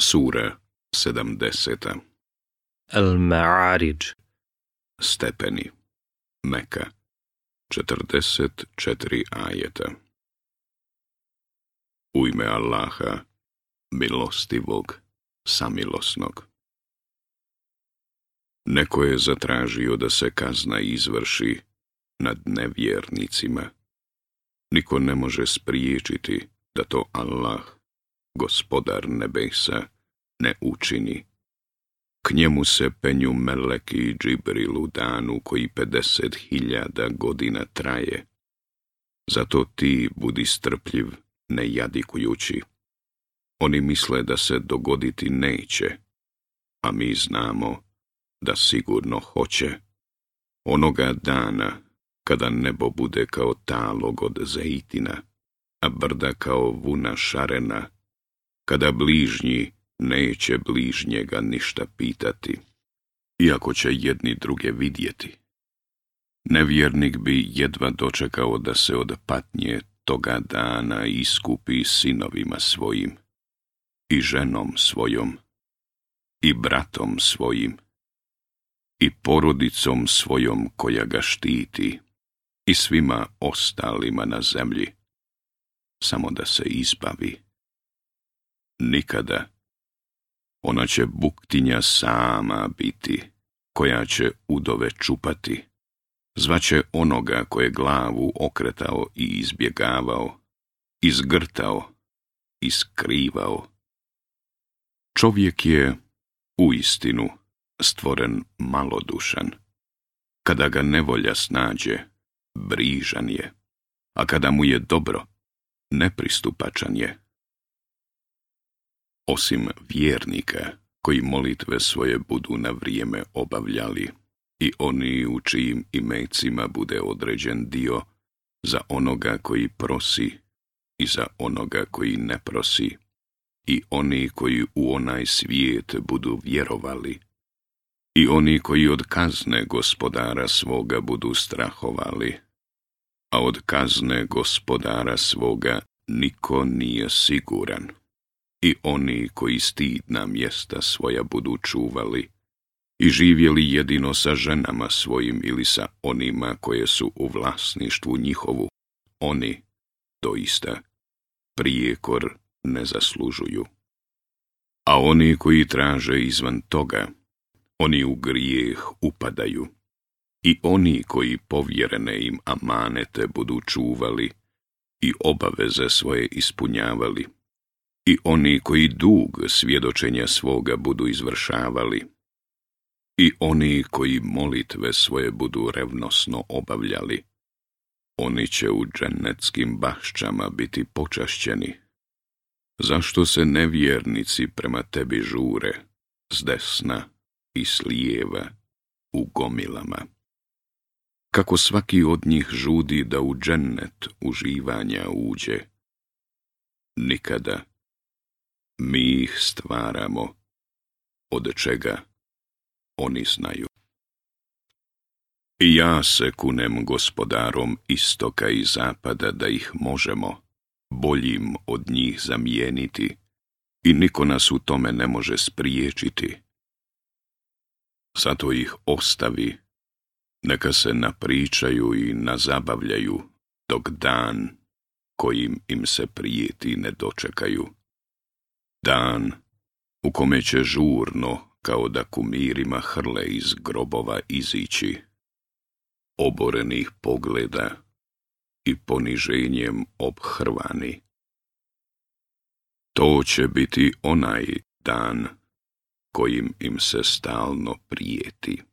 Sura 70. Al-Ma'arij Stepeni Meka 44 ajeta U ime Allaha, milostivog, samilosnog. Neko je zatražio da se kazna izvrši nad nevjernicima. Niko ne može spriječiti da to Allah gospodar nebesa, ne učini. K njemu se penju Meleki i u danu koji 50.000 hiljada godina traje. Zato ti budi strpljiv, ne jadikujući. Oni misle da se dogoditi neće, a mi znamo da sigurno hoće. Onoga dana kada nebo bude kao talog od zeitina, a brda kao vuna šarena, kada bližnji neće bližnjega ništa pitati, iako će jedni druge vidjeti. Nevjernik bi jedva dočekao da se od patnje toga dana iskupi sinovima svojim, i ženom svojom, i bratom svojim, i porodicom svojom koja ga štiti, i svima ostalima na zemlji, samo da se izbavi nikada. Ona će buktinja sama biti, koja će udove čupati. Zvaće onoga koje glavu okretao i izbjegavao, izgrtao, iskrivao. Čovjek je, u istinu, stvoren malodušan. Kada ga nevolja snađe, brižan je, a kada mu je dobro, nepristupačan je osim vjernika koji molitve svoje budu na vrijeme obavljali i oni u čijim imecima bude određen dio za onoga koji prosi i za onoga koji ne prosi i oni koji u onaj svijet budu vjerovali i oni koji od kazne gospodara svoga budu strahovali a od kazne gospodara svoga niko nije siguran i oni koji stidna mjesta svoja budu čuvali i živjeli jedino sa ženama svojim ili sa onima koje su u vlasništvu njihovu, oni, doista, prijekor ne zaslužuju. A oni koji traže izvan toga, oni u grijeh upadaju. I oni koji povjerene im amanete budu čuvali i obaveze svoje ispunjavali, i oni koji dug svjedočenja svoga budu izvršavali, i oni koji molitve svoje budu revnosno obavljali, oni će u dženeckim bašćama biti počašćeni. Zašto se nevjernici prema tebi žure, s desna i s lijeva, u gomilama? Kako svaki od njih žudi da u džennet uživanja uđe, nikada mi ih stvaramo, od čega oni znaju. I ja se kunem gospodarom istoka i zapada da ih možemo, boljim od njih zamijeniti, i niko nas u tome ne može spriječiti. Zato ih ostavi, neka se napričaju i nazabavljaju, dok dan kojim im se prijeti ne dočekaju. Dan u kome će žurno, kao da kumirima hrle iz grobova izići, oborenih pogleda i poniženjem obhrvani. To će biti onaj dan kojim im se stalno prijeti.